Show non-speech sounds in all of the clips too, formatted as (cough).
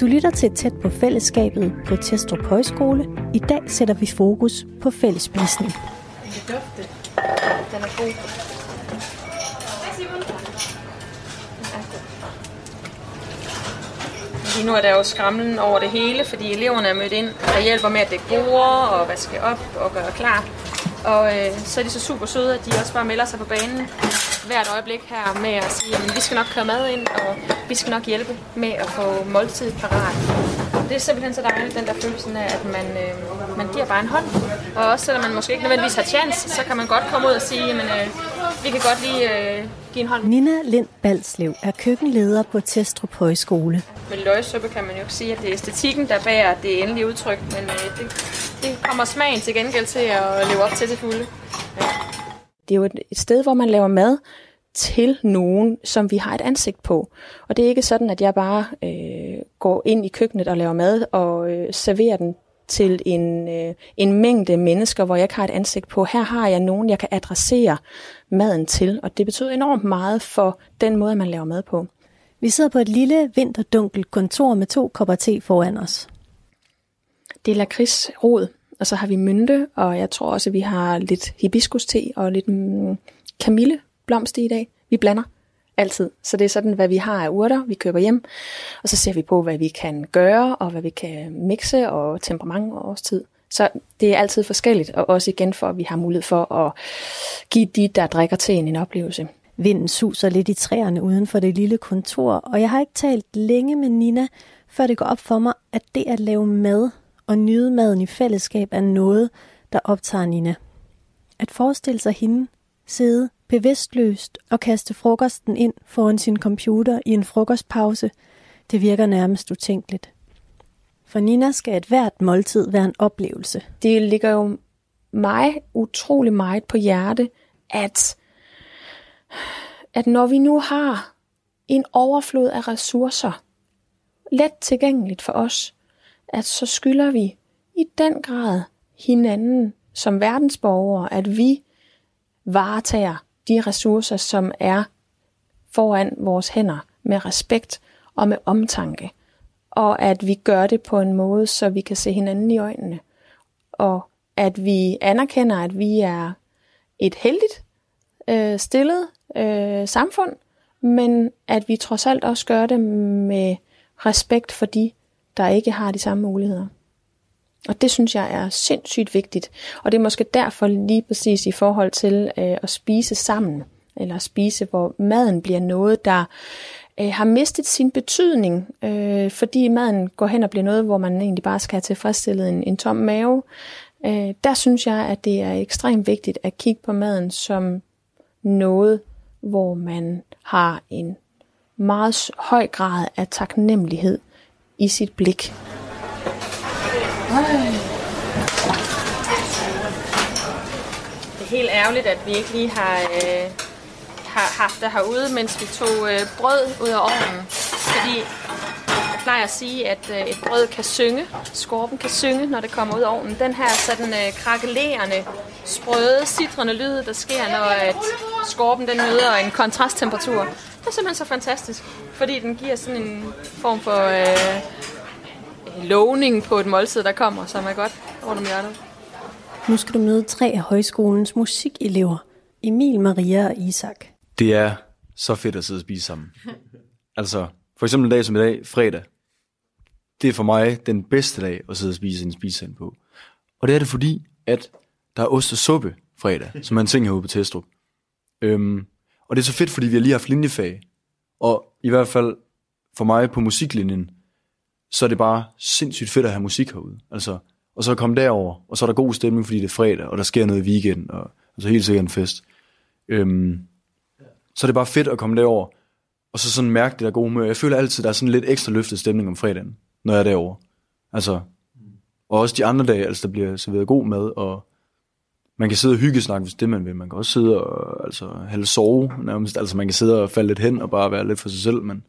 Du lytter til tæt på fællesskabet på Testrup Højskole. I dag sætter vi fokus på fællesspisning. Den kan dufte. Den er god. Lige nu er der jo skramlen over det hele, fordi eleverne er mødt ind og hjælper med at dække bord og vaske op og gøre klar. Og øh, så er de så super søde, at de også bare melder sig på banen hvert øjeblik her med at sige, at vi skal nok køre mad ind, og vi skal nok hjælpe med at få måltid parat. Det er simpelthen så dejligt, den der følelsen af, at man, øh, man giver bare en hånd. Og også selvom man måske ikke nødvendigvis har chance, så kan man godt komme ud og sige, at øh, vi kan godt lige øh, give en hånd. Nina Lind Balslev er køkkenleder på Testrup Højskole. Med løgsuppe kan man jo ikke sige, at det er æstetikken, der bærer det endelige udtryk, men øh, det, det kommer smagen til gengæld til at leve op til til fulde. Ja. Det er jo et, et sted, hvor man laver mad til nogen, som vi har et ansigt på. Og det er ikke sådan, at jeg bare øh, går ind i køkkenet og laver mad og øh, serverer den til en, øh, en mængde mennesker, hvor jeg ikke har et ansigt på. Her har jeg nogen, jeg kan adressere maden til, og det betyder enormt meget for den måde, man laver mad på. Vi sidder på et lille vinterdunkelt kontor med to kopper te foran os. Det er lakridsrod, og så har vi mynte, og jeg tror også, at vi har lidt hibiskus-te og lidt mm, kamilleblomst i dag. Vi blander altid. Så det er sådan, hvad vi har af urter, vi køber hjem, og så ser vi på, hvad vi kan gøre, og hvad vi kan mixe, og temperament og årstid. Så det er altid forskelligt, og også igen for, at vi har mulighed for at give de, der drikker teen, en, en oplevelse. Vinden suser lidt i træerne uden for det lille kontor, og jeg har ikke talt længe med Nina, før det går op for mig, at det at lave mad og nyde maden i fællesskab er noget, der optager Nina. At forestille sig hende sidde bevidstløst og kaste frokosten ind foran sin computer i en frokostpause, det virker nærmest utænkeligt. For Nina skal et hvert måltid være en oplevelse. Det ligger jo mig utrolig meget på hjerte, at, at når vi nu har en overflod af ressourcer, let tilgængeligt for os, at så skylder vi i den grad hinanden som verdensborgere, at vi varetager de ressourcer, som er foran vores hænder med respekt og med omtanke. Og at vi gør det på en måde, så vi kan se hinanden i øjnene. Og at vi anerkender, at vi er et heldigt øh, stillet øh, samfund, men at vi trods alt også gør det med respekt for de, der ikke har de samme muligheder. Og det synes jeg er sindssygt vigtigt. Og det er måske derfor lige præcis i forhold til øh, at spise sammen, eller spise, hvor maden bliver noget, der øh, har mistet sin betydning, øh, fordi maden går hen og bliver noget, hvor man egentlig bare skal have tilfredsstillet en, en tom mave. Øh, der synes jeg, at det er ekstremt vigtigt at kigge på maden som noget, hvor man har en meget høj grad af taknemmelighed i sit blik. Det er helt ærgerligt, at vi ikke lige har, øh, har haft det herude, mens vi tog øh, brød ud af ovnen. Fordi jeg plejer at sige, at øh, et brød kan synge, skorpen kan synge, når det kommer ud af ovnen. Den her sådan øh, krakelerende, sprøde, citrende lyd, der sker, når at skorpen den møder en kontrasttemperatur. Det er simpelthen så fantastisk, fordi den giver sådan en form for øh, lovning på et måltid, der kommer, som er godt rundt om hjørnet. Nu skal du møde tre af højskolens musikelever. Emil, Maria og Isak. Det er så fedt at sidde og spise sammen. Altså, for eksempel en dag som i dag, fredag. Det er for mig den bedste dag at sidde og spise en spisesand på. Og det er det fordi, at der er ost og suppe fredag, som man ting herude på Testrup. Øhm, og det er så fedt, fordi vi har lige haft linjefag. Og i hvert fald for mig på musiklinjen, så er det bare sindssygt fedt at have musik herude. Altså, og så komme derover, og så er der god stemning, fordi det er fredag, og der sker noget i weekenden, og altså helt sikkert en fest. Øhm, så er det bare fedt at komme derover, og så sådan mærke det der gode humør. Jeg føler altid, der er sådan lidt ekstra løftet stemning om fredagen, når jeg er derover. Altså, og også de andre dage, altså der bliver serveret god mad, og man kan sidde og hygge snakke, hvis det man vil. Man kan også sidde og altså, halve sove nærmest. Altså man kan sidde og falde lidt hen og bare være lidt for sig selv, men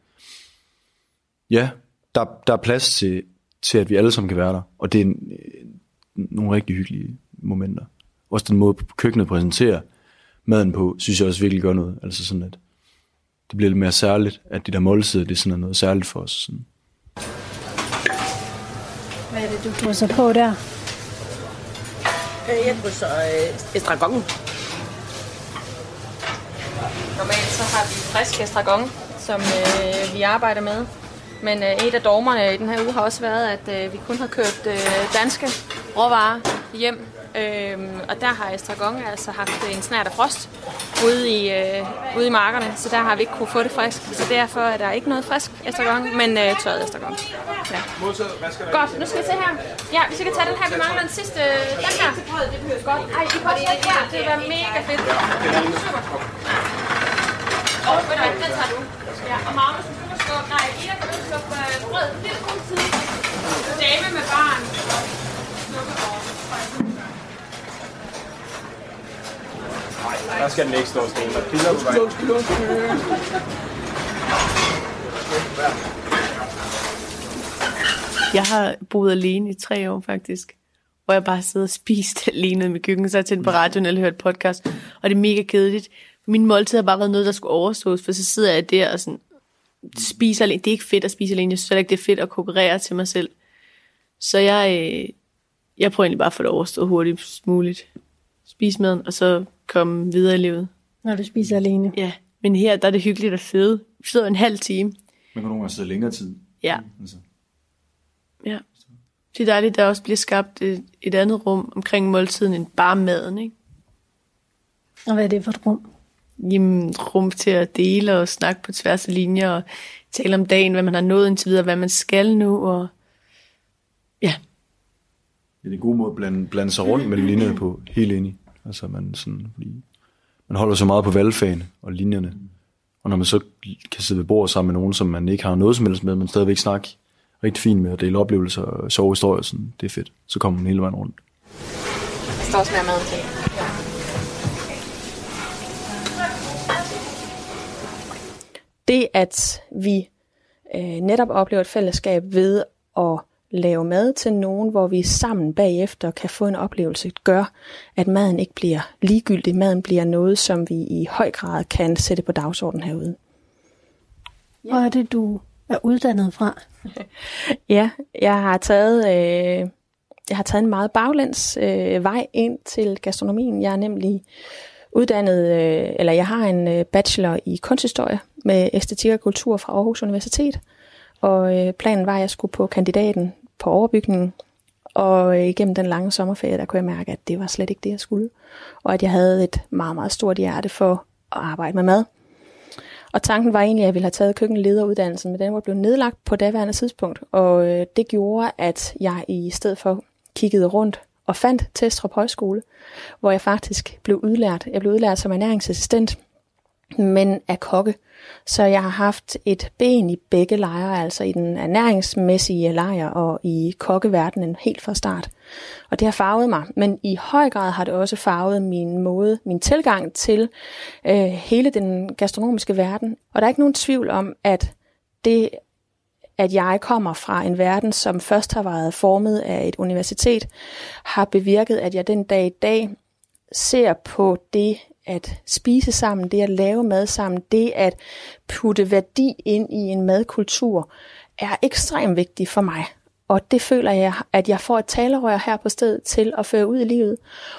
ja, der, der er plads til, til, at vi alle sammen kan være der. Og det er en, øh, nogle rigtig hyggelige momenter. Også den måde, køkkenet præsenterer maden på, synes jeg også virkelig gør noget. Altså sådan, at det bliver lidt mere særligt, at de der måltider, det er sådan noget særligt for os. Sådan. Hvad er det, du så på der? Øh, Jeg krydser øh, estragon. Normalt så har vi frisk estragon, som øh, vi arbejder med. Men øh, et af dogmerne i den her uge har også været, at øh, vi kun har kørt øh, danske råvarer hjem. Øhm, og der har estragon altså haft en snært af frost ude i, øh, ude i markerne, så der har vi ikke kunne få det frisk. Så derfor er der ikke noget frisk estragon, men øh, tørret estragon. Ja. Godt, nu skal vi se her. Ja, hvis vi kan tage den her, vi mangler den sidste. Øh, den her. Godt. Ej, I kan også tage den her. Det vil være mega fedt. Super. Og ved du hvad, den tager du. Ja, og Magnus, du kan skubbe, nej, Ida kan du skubbe øh, brød. Det er god tid. Dame med barn. Slukke over. Der skal den ikke stå stille. Der kilder på vej. Jeg har boet alene i tre år faktisk, hvor jeg bare sidder og spist (laughs) alene i mit køkken, så har jeg tændt på radioen eller hørt podcast, og det er mega kedeligt. Min måltid har bare været noget, der skulle overstås, for så sidder jeg der og sådan, spiser alene. Det er ikke fedt at spise alene, jeg synes ikke, det er fedt at konkurrere til mig selv. Så jeg, øh, jeg prøver egentlig bare at få det overstået hurtigst muligt. Spise maden, og så komme videre i livet. Når du spiser alene. Ja, men her der er det hyggeligt at sidde. Vi sidder en halv time. Man kan nogle gange sidde længere tid. Ja, Altså. ja. Det er dejligt, at der også bliver skabt et, et andet rum omkring måltiden end bare maden, ikke? Og hvad er det for et rum? Jamen, rum til at dele og snakke på tværs af linjer og tale om dagen, hvad man har nået indtil videre, hvad man skal nu, og ja, Det er en god måde at blande, blande sig rundt mellem linjerne på. Helt enig. Altså man, sådan, fordi man holder så meget på valgfagene og linjerne. Og når man så kan sidde ved bordet sammen med nogen, som man ikke har noget som helst med, men stadigvæk snakke rigtig fint med at dele oplevelser og sjove historier, sådan, det er fedt. Så kommer man hele vejen rundt. Der står også mere mad til. det, at vi øh, netop oplever et fællesskab ved at lave mad til nogen, hvor vi sammen bagefter kan få en oplevelse, gør, at maden ikke bliver ligegyldig. Maden bliver noget, som vi i høj grad kan sætte på dagsordenen herude. Hvor er det, du er uddannet fra? (laughs) Ja, jeg har taget, øh, jeg har taget en meget baglæns øh, vej ind til gastronomien. Jeg er nemlig uddannet, øh, eller jeg har en øh, bachelor i kunsthistorie med æstetik og kultur fra Aarhus Universitet. Og øh, planen var, at jeg skulle på kandidaten på overbygningen. Og øh, igennem den lange sommerferie, der kunne jeg mærke, at det var slet ikke det, jeg skulle. Og at jeg havde et meget, meget stort hjerte for at arbejde med mad. Og tanken var egentlig, at jeg ville have taget køkkenlederuddannelsen, men den var blevet nedlagt på daværende tidspunkt. Og øh, det gjorde, at jeg i stedet for kiggede rundt og fandt Testrup Højskole, hvor jeg faktisk blev udlært. Jeg blev udlært som ernæringsassistent, men er kokke. Så jeg har haft et ben i begge lejre, altså i den ernæringsmæssige lejr og i kokkeverdenen helt fra start. Og det har farvet mig, men i høj grad har det også farvet min måde, min tilgang til øh, hele den gastronomiske verden. Og der er ikke nogen tvivl om, at det at jeg kommer fra en verden, som først har været formet af et universitet, har bevirket, at jeg den dag i dag ser på det at spise sammen, det at lave mad sammen, det at putte værdi ind i en madkultur, er ekstremt vigtigt for mig. Og det føler jeg, at jeg får et talerør her på stedet til at føre ud i livet.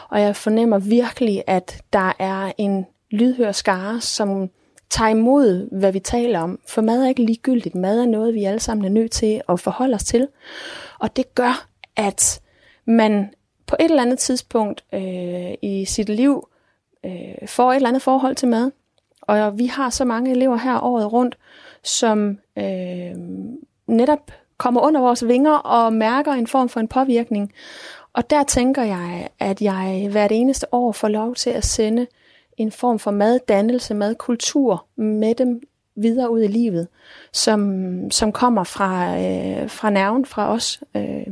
Og jeg fornemmer virkelig, at der er en lydhør skare, som tager imod, hvad vi taler om. For mad er ikke ligegyldigt. Mad er noget, vi alle sammen er nødt til at forholde os til. Og det gør, at man på et eller andet tidspunkt øh, i sit liv øh, får et eller andet forhold til mad. Og vi har så mange elever her året rundt, som øh, netop kommer under vores vinger og mærker en form for en påvirkning. Og der tænker jeg, at jeg hvert eneste år får lov til at sende en form for maddannelse, madkultur med dem videre ud i livet, som, som kommer fra, øh, fra nerven fra os. Øh,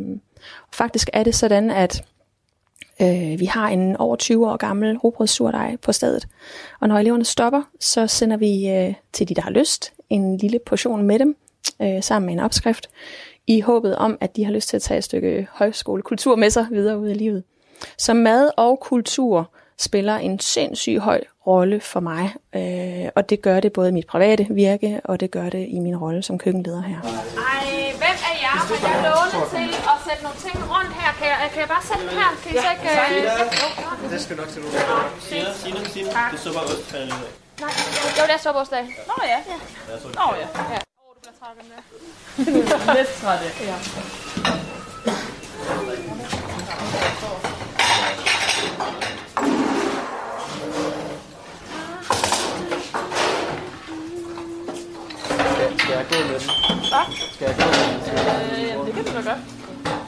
faktisk er det sådan, at øh, vi har en over 20 år gammel rugbrødssurdej på stedet, og når eleverne stopper, så sender vi øh, til de, der har lyst, en lille portion med dem, øh, sammen med en opskrift, i håbet om, at de har lyst til at tage et stykke højskolekultur med sig videre ud i livet. Så mad og kultur spiller en sindssygt høj rolle for mig, øh, og det gør det både i mit private virke, og det gør det i min rolle som køkkenleder her. Ej, hvem er jeg? Vil jeg låne til at sætte nogle ting rundt her? Kan jeg, kan jeg bare sætte dem her? Kan I så ikke... Øh... Det skal nok til du. Signe, Signe, Signe. Det så bare Nej, det er suppersdag. Nå ja. Nå ja. ja. Åh, du bliver træt af der. (laughs) Lidt trætte. Ja. Skal jeg gå med den? Hvad? Skal jeg gå med den? Øh, jamen, det kan du da godt.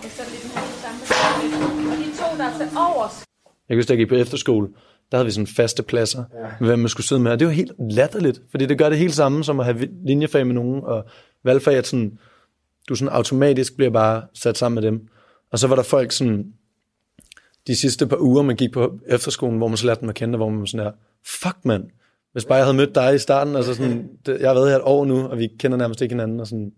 Jeg sætter lige den her sammen. Og de to, der er til overs. Jeg kan huske, da jeg gik på efterskole, der havde vi sådan faste pladser, ja. med hvem man skulle sidde med. Og det var helt latterligt, fordi det gør det helt samme som at have linjefag med nogen, og valgfag, at sådan, du sådan automatisk bliver bare sat sammen med dem. Og så var der folk sådan, de sidste par uger, man gik på efterskolen, hvor man så lærte dem at kende, hvor man sådan der, fuck mand, hvis bare jeg havde mødt dig i starten, altså sådan, det, jeg har været her et år nu, og vi kender nærmest ikke hinanden, og sådan,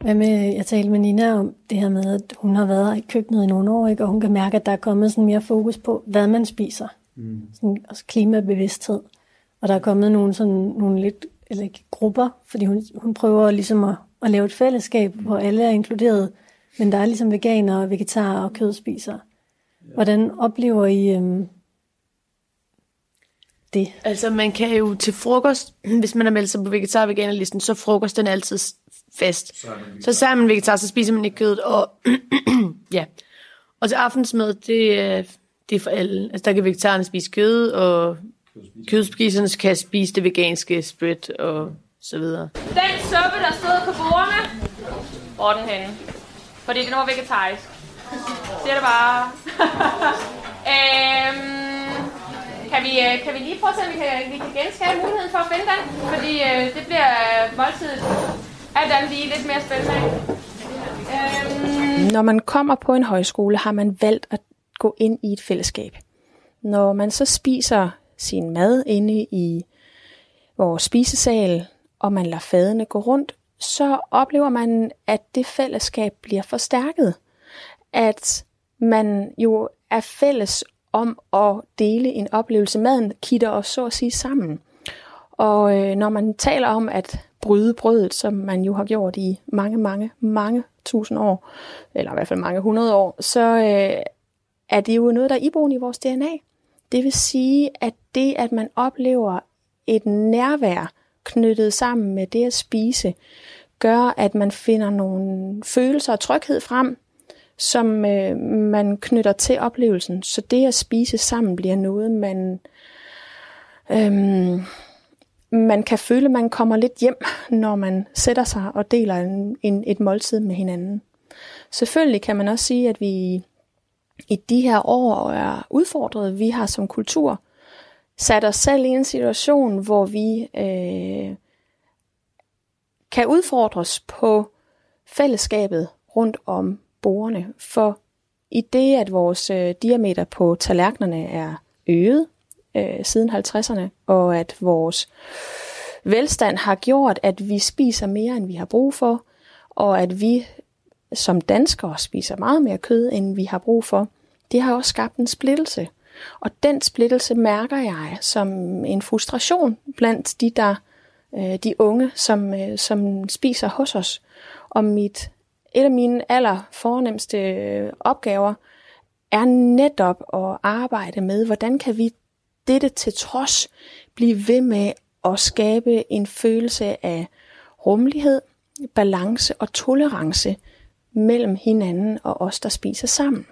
Hvad med, jeg talte med Nina om det her med, at hun har været i køkkenet i nogle år, ikke? og hun kan mærke, at der er kommet sådan mere fokus på, hvad man spiser. Mm. Sådan også klimabevidsthed. Og der er kommet nogle, sådan, nogle lidt, eller ikke grupper, fordi hun, hun prøver ligesom at, at lave et fællesskab, hvor alle er inkluderet, men der er ligesom veganere, vegetarer og kødspisere. Hvordan oplever I øhm, det? Altså, man kan jo til frokost, (clears throat) hvis man har meldt sig på vegetar- veganerlisten, så er frokosten altid s- fast. Så, så er man vegetar, så spiser man ikke kødet. Og, (clears throat) ja. og til aftensmad, det, er- det er for alle. Altså, der kan vegetarerne spise kød, og kødspiserne kan spise det veganske spread, og så videre. Den suppe, der stod på bordene, hvor er den henne? Fordi den var vegetarisk. Siger det bare. (laughs) øhm, kan, vi, øh, kan vi lige prøve at se, om vi kan, vi kan genskabe muligheden for at finde den? Fordi øh, det bliver øh, måltidet alt andet lige lidt mere spændende. Øhm, Når man kommer på en højskole, har man valgt at gå ind i et fællesskab. Når man så spiser sin mad inde i vores spisesal, og man lader fadene gå rundt, så oplever man, at det fællesskab bliver forstærket. At man jo er fælles om at dele en oplevelse. Maden kitter os så at sige sammen. Og øh, når man taler om at bryde brødet, som man jo har gjort i mange, mange, mange tusind år, eller i hvert fald mange hundrede år, så øh, er det jo noget, der er iboende i vores DNA. Det vil sige, at det, at man oplever et nærvær knyttet sammen med det at spise, gør, at man finder nogle følelser og tryghed frem, som øh, man knytter til oplevelsen. Så det at spise sammen bliver noget, man, øhm, man kan føle, man kommer lidt hjem, når man sætter sig og deler en, en, et måltid med hinanden. Selvfølgelig kan man også sige, at vi i de her år er udfordret. Vi har som kultur sat os selv i en situation, hvor vi øh, kan udfordres på fællesskabet rundt om bordene. For i det, at vores øh, diameter på tallerkenerne er øget øh, siden 50'erne, og at vores velstand har gjort, at vi spiser mere, end vi har brug for, og at vi som danskere spiser meget mere kød, end vi har brug for, det har også skabt en splittelse. Og den splittelse mærker jeg som en frustration blandt de der øh, de unge, som, øh, som spiser hos os. Og mit, et af mine aller fornemmeste øh, opgaver er netop at arbejde med, hvordan kan vi dette til trods blive ved med at skabe en følelse af rummelighed, balance og tolerance mellem hinanden og os, der spiser sammen.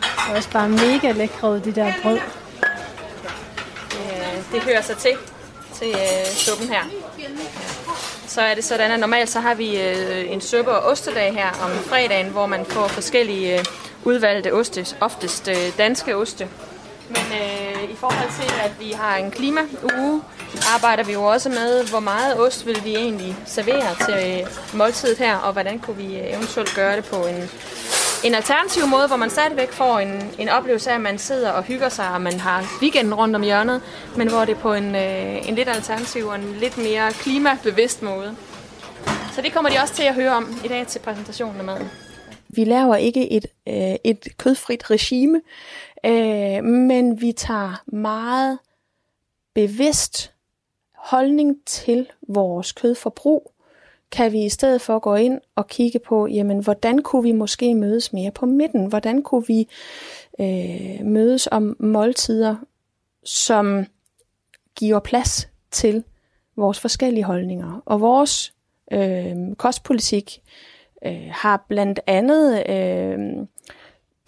Det er også bare mega lækre de der brød. det hører sig til, til øh, suppen her. Så er det sådan, at normalt så har vi øh, en suppe- og ostedag her om fredagen, hvor man får forskellige øh, udvalgte oste, oftest øh, danske oste. Men øh, i forhold til, at vi har en klimauge, arbejder vi jo også med, hvor meget ost vil vi egentlig servere til øh, måltidet her, og hvordan kunne vi øh, eventuelt gøre det på en, en alternativ måde, hvor man stadigvæk får en, en oplevelse af, at man sidder og hygger sig, og man har weekenden rundt om hjørnet, men hvor det er på en, øh, en lidt alternativ og en lidt mere klimabevidst måde. Så det kommer de også til at høre om i dag til præsentationen af maden. Vi laver ikke et, øh, et kødfrit regime. Øh, men vi tager meget bevidst holdning til vores kødforbrug, kan vi i stedet for gå ind og kigge på, jamen, hvordan kunne vi måske mødes mere på midten? Hvordan kunne vi øh, mødes om måltider, som giver plads til vores forskellige holdninger? Og vores øh, kostpolitik øh, har blandt andet øh,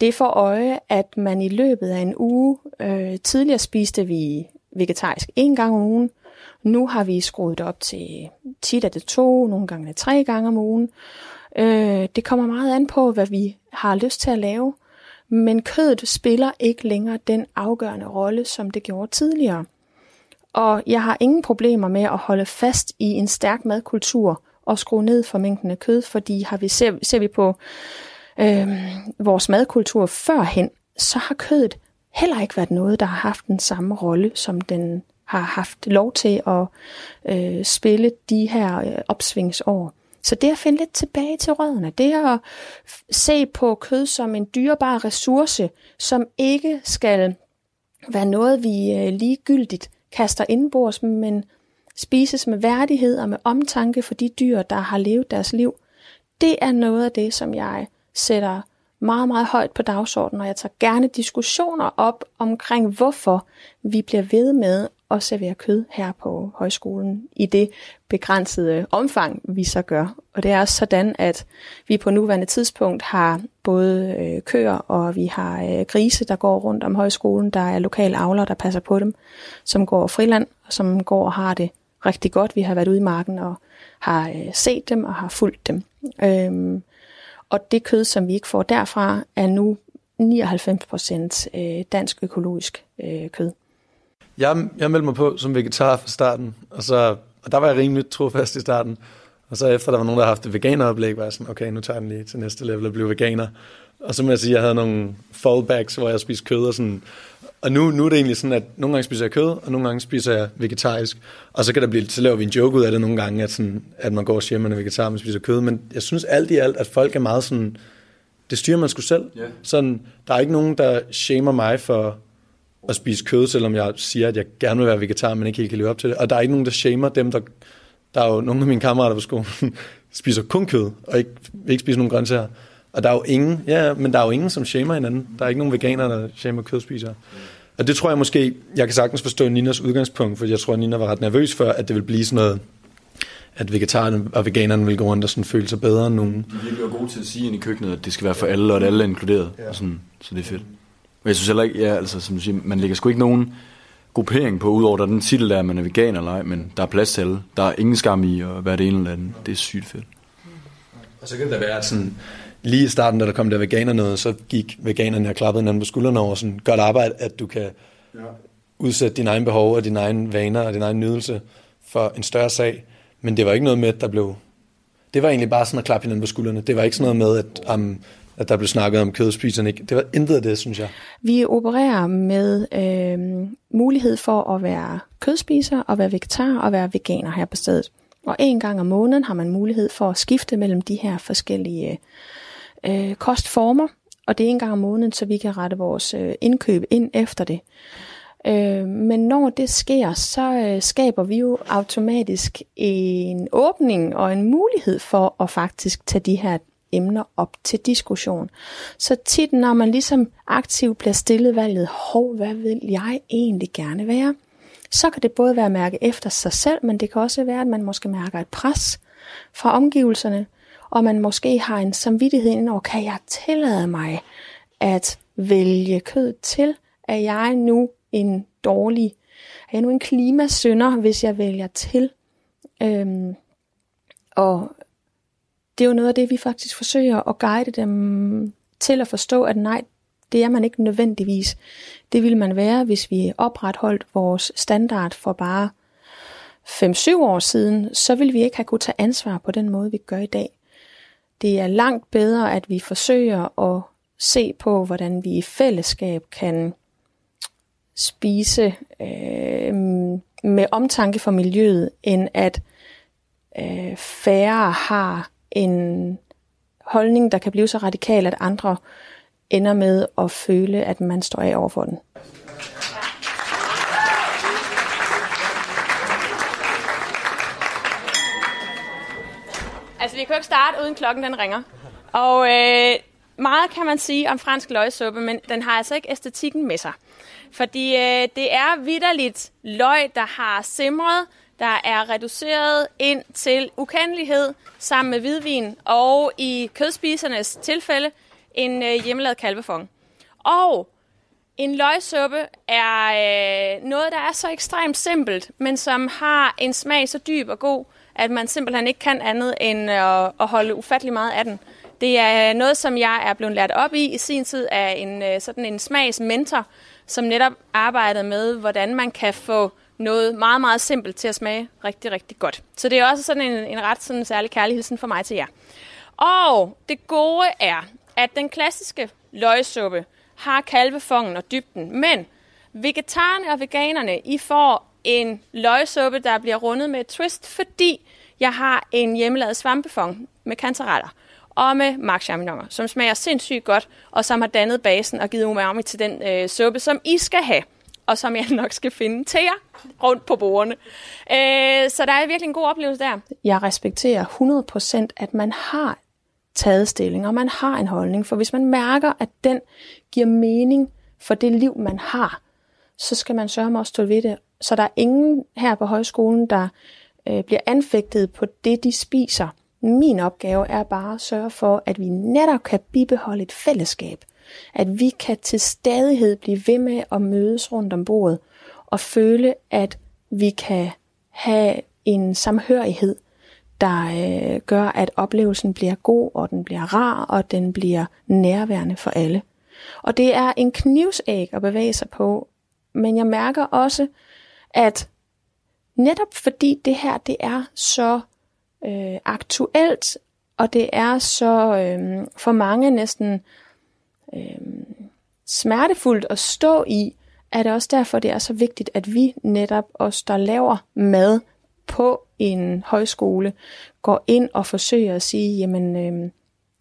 det for øje, at man i løbet af en uge, øh, tidligere spiste vi vegetarisk en gang om ugen, nu har vi skruet det op til tit er det to, nogle gange det tre gange om ugen. Øh, det kommer meget an på, hvad vi har lyst til at lave. Men kødet spiller ikke længere den afgørende rolle, som det gjorde tidligere. Og jeg har ingen problemer med at holde fast i en stærk madkultur og skrue ned for mængden af kød, fordi har vi, ser, ser vi på øh, vores madkultur førhen, så har kødet heller ikke været noget, der har haft den samme rolle, som den har haft lov til at øh, spille de her øh, opsvingsår. Så det at finde lidt tilbage til rødderne, det at se på kød som en dyrebar ressource, som ikke skal være noget, vi øh, ligegyldigt kaster indbords, men spises med værdighed og med omtanke for de dyr, der har levet deres liv. Det er noget af det, som jeg sætter meget, meget højt på dagsordenen, og jeg tager gerne diskussioner op omkring, hvorfor vi bliver ved med at servere kød her på højskolen i det begrænsede omfang, vi så gør. Og det er også sådan, at vi på nuværende tidspunkt har både øh, køer og vi har øh, grise, der går rundt om højskolen. Der er lokale avler, der passer på dem, som går friland, og som går og har det rigtig godt. Vi har været ude i marken og har øh, set dem og har fulgt dem. Øhm, og det kød, som vi ikke får derfra, er nu 99% øh, dansk økologisk øh, kød. Jeg, jeg meldte mig på som vegetar fra starten, og, så, og der var jeg rimelig trofast i starten. Og så efter der var nogen, der havde haft et veganeroplæg, var jeg sådan, okay, nu tager jeg den lige til næste level og blive veganer. Og så må jeg sige, at jeg havde nogle fallbacks, hvor jeg spiste kød og sådan. Og nu, nu er det egentlig sådan, at nogle gange spiser jeg kød, og nogle gange spiser jeg vegetarisk. Og så kan der blive, så laver vi en joke ud af det nogle gange, at, sådan, at man går og siger, at man er vegetar, og man spiser kød. Men jeg synes alt i alt, at folk er meget sådan, det styrer man sgu selv. Yeah. Sådan, der er ikke nogen, der shamer mig for at spise kød, selvom jeg siger, at jeg gerne vil være vegetar, men ikke helt kan leve op til det. Og der er ikke nogen, der shamer dem, der... Der er jo nogle af mine kammerater på skolen, (laughs) spiser kun kød, og ikke, ikke spiser nogen grøntsager. Og der er jo ingen, ja, men der er jo ingen, som shamer hinanden. Der er ikke nogen veganere, der shamer kødspisere. Og det tror jeg måske, jeg kan sagtens forstå Ninas udgangspunkt, for jeg tror, at Nina var ret nervøs for, at det vil blive sådan noget, at vegetarerne og veganerne vil gå rundt og sådan føle sig bedre end nogen. De bliver gode til at sige ind i køkkenet, at det skal være for alle, og at alle er inkluderet. Ja. Og sådan, så det er fedt. Men jeg synes heller ikke, ja, altså, som du siger, man lægger sgu ikke nogen gruppering på, udover der er den titel der, at man er veganer eller ej, men der er plads til alle. Der er ingen skam i at være det ene eller andet. Det er sygt fedt. Og så kan det være, at sådan, lige i starten, da der kom der veganer noget, så gik veganerne og klappede hinanden på skuldrene over sådan, godt arbejde, at du kan ja. udsætte dine egne behov og dine egne vaner og din egen nydelse for en større sag. Men det var ikke noget med, at der blev... Det var egentlig bare sådan at klappe hinanden på skuldrene. Det var ikke sådan noget med, at um, at der blev snakket om kødspiserne. ikke. Det var intet af det, synes jeg. Vi opererer med øh, mulighed for at være kødspiser og være vegetar og være veganer her på stedet. Og en gang om måneden har man mulighed for at skifte mellem de her forskellige øh, kostformer. Og det er en gang om måneden, så vi kan rette vores øh, indkøb ind efter det. Øh, men når det sker, så øh, skaber vi jo automatisk en åbning og en mulighed for at faktisk tage de her emner op til diskussion. Så tit, når man ligesom aktivt bliver stillet valget, hov, hvad vil jeg egentlig gerne være? Så kan det både være at mærke efter sig selv, men det kan også være, at man måske mærker et pres fra omgivelserne, og man måske har en samvittighed indover, kan jeg tillade mig at vælge kød til? Er jeg nu en dårlig, er jeg nu en klimasynder, hvis jeg vælger til? Øhm, og det er jo noget af det, vi faktisk forsøger at guide dem til at forstå, at nej, det er man ikke nødvendigvis. Det ville man være, hvis vi opretholdt vores standard for bare 5-7 år siden, så ville vi ikke have kunne tage ansvar på den måde, vi gør i dag. Det er langt bedre, at vi forsøger at se på, hvordan vi i fællesskab kan spise øh, med omtanke for miljøet, end at øh, færre har en holdning, der kan blive så radikal, at andre ender med at føle, at man står af over for den. Altså, vi kan jo ikke starte, uden klokken den ringer. Og øh, meget kan man sige om fransk løgsuppe, men den har altså ikke æstetikken med sig. Fordi øh, det er vidderligt løg, der har simret, der er reduceret ind til ukendelighed sammen med hvidvin, og i kødspisernes tilfælde en øh, hjemmelavet kalvefong. Og en løgsuppe er øh, noget, der er så ekstremt simpelt, men som har en smag så dyb og god, at man simpelthen ikke kan andet end at, at holde ufattelig meget af den. Det er øh, noget, som jeg er blevet lært op i i sin tid af en øh, sådan en smagsmentor, som netop arbejdede med, hvordan man kan få noget meget, meget simpelt til at smage rigtig, rigtig godt. Så det er også sådan en, en ret sådan særlig kærlighedsen for mig til jer. Og det gode er, at den klassiske løgsuppe har kalvefongen og dybden, men vegetarerne og veganerne, I får en løgsuppe, der bliver rundet med et twist, fordi jeg har en hjemmelavet svampefong med kantareller og med markchaminonger, som smager sindssygt godt, og som har dannet basen og givet umami til den øh, suppe, som I skal have, og som jeg (laughs) nok skal finde til jer rundt på bordene. Øh, så der er virkelig en god oplevelse der. Jeg respekterer 100% at man har taget stilling, og man har en holdning. For hvis man mærker, at den giver mening for det liv, man har, så skal man sørge mig at stå ved det. Så der er ingen her på højskolen, der øh, bliver anfægtet på det, de spiser. Min opgave er bare at sørge for, at vi netop kan bibeholde et fællesskab. At vi kan til stadighed blive ved med at mødes rundt om bordet og føle, at vi kan have en samhørighed, der øh, gør, at oplevelsen bliver god, og den bliver rar, og den bliver nærværende for alle. Og det er en knivsæg at bevæge sig på, men jeg mærker også, at netop fordi det her det er så øh, aktuelt, og det er så øh, for mange næsten øh, smertefuldt at stå i, er det også derfor, det er så vigtigt, at vi netop os, der laver mad på en højskole, går ind og forsøger at sige, jamen øh,